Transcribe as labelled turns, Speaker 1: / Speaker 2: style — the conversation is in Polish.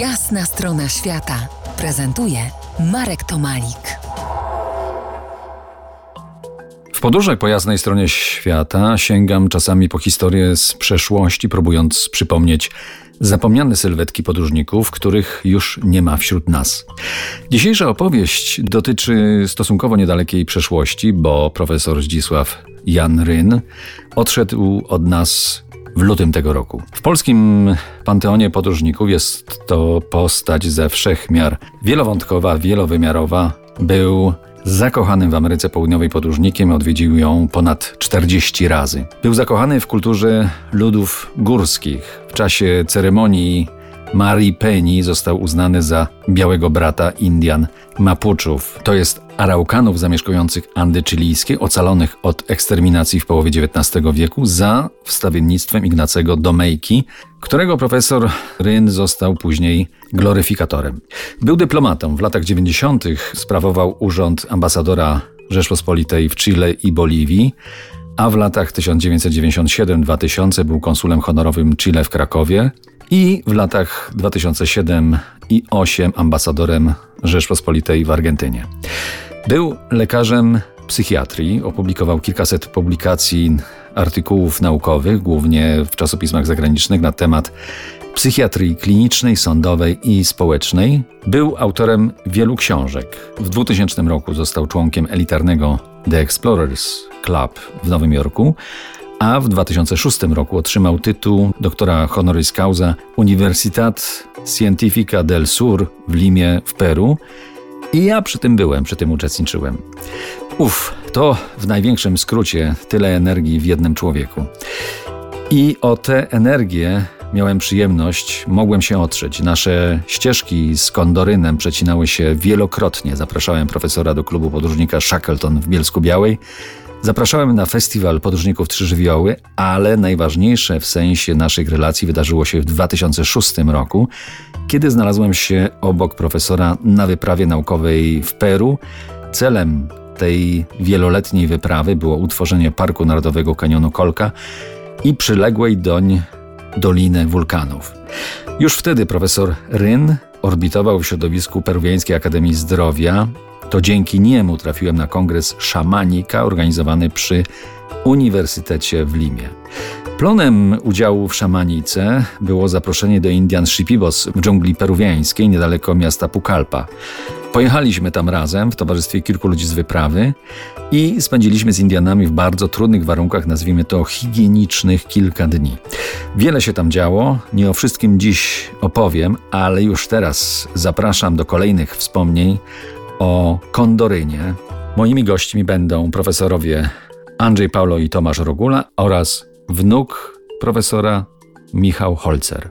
Speaker 1: Jasna strona świata prezentuje Marek Tomalik.
Speaker 2: W podróżach po jasnej stronie świata sięgam czasami po historię z przeszłości, próbując przypomnieć zapomniane sylwetki podróżników, których już nie ma wśród nas. Dzisiejsza opowieść dotyczy stosunkowo niedalekiej przeszłości, bo profesor Zdzisław Jan Ryn odszedł od nas w lutym tego roku. W polskim panteonie podróżników jest to postać ze wszechmiar wielowątkowa, wielowymiarowa. Był zakochanym w Ameryce Południowej podróżnikiem, odwiedził ją ponad 40 razy. Był zakochany w kulturze ludów górskich. W czasie ceremonii Mari Penny został uznany za białego brata Indian Mapuczów. To jest Araukanów zamieszkujących Andy chilijskie, ocalonych od eksterminacji w połowie XIX wieku za wstawiennictwem Ignacego Domejki, którego profesor Ryn został później gloryfikatorem. Był dyplomatą. W latach 90. sprawował urząd ambasadora Rzeczpospolitej w Chile i Boliwii a w latach 1997-2000 był konsulem honorowym Chile w Krakowie i w latach 2007 i 2008 ambasadorem Rzeczpospolitej w Argentynie. Był lekarzem psychiatrii, opublikował kilkaset publikacji, artykułów naukowych, głównie w czasopismach zagranicznych na temat psychiatrii klinicznej, sądowej i społecznej. Był autorem wielu książek. W 2000 roku został członkiem elitarnego The Explorers Club w Nowym Jorku, a w 2006 roku otrzymał tytuł doktora honoris causa Universitat Científica del Sur w Limie w Peru. I ja przy tym byłem, przy tym uczestniczyłem. Uf, to w największym skrócie tyle energii w jednym człowieku. I o tę energię miałem przyjemność, mogłem się otrzeć. Nasze ścieżki z Kondorynem przecinały się wielokrotnie. Zapraszałem profesora do klubu podróżnika Shackleton w Bielsku Białej. Zapraszałem na festiwal podróżników Trzy Żywioły, ale najważniejsze w sensie naszych relacji wydarzyło się w 2006 roku, kiedy znalazłem się obok profesora na wyprawie naukowej w Peru. Celem tej wieloletniej wyprawy było utworzenie Parku Narodowego Kanionu Kolka i przyległej doń Doliny Wulkanów. Już wtedy profesor Ryn orbitował w środowisku Peruwiańskiej Akademii Zdrowia. To dzięki niemu trafiłem na kongres szamanika organizowany przy Uniwersytecie w Limie. Plonem udziału w szamanice było zaproszenie do Indian Shipibos w dżungli peruwiańskiej niedaleko miasta Pucallpa. Pojechaliśmy tam razem w towarzystwie kilku ludzi z wyprawy i spędziliśmy z Indianami w bardzo trudnych warunkach, nazwijmy to higienicznych, kilka dni. Wiele się tam działo, nie o wszystkim dziś opowiem, ale już teraz zapraszam do kolejnych wspomnień o Kondorynie. Moimi gośćmi będą profesorowie Andrzej Paulo i Tomasz Rogula oraz wnuk profesora Michał Holzer.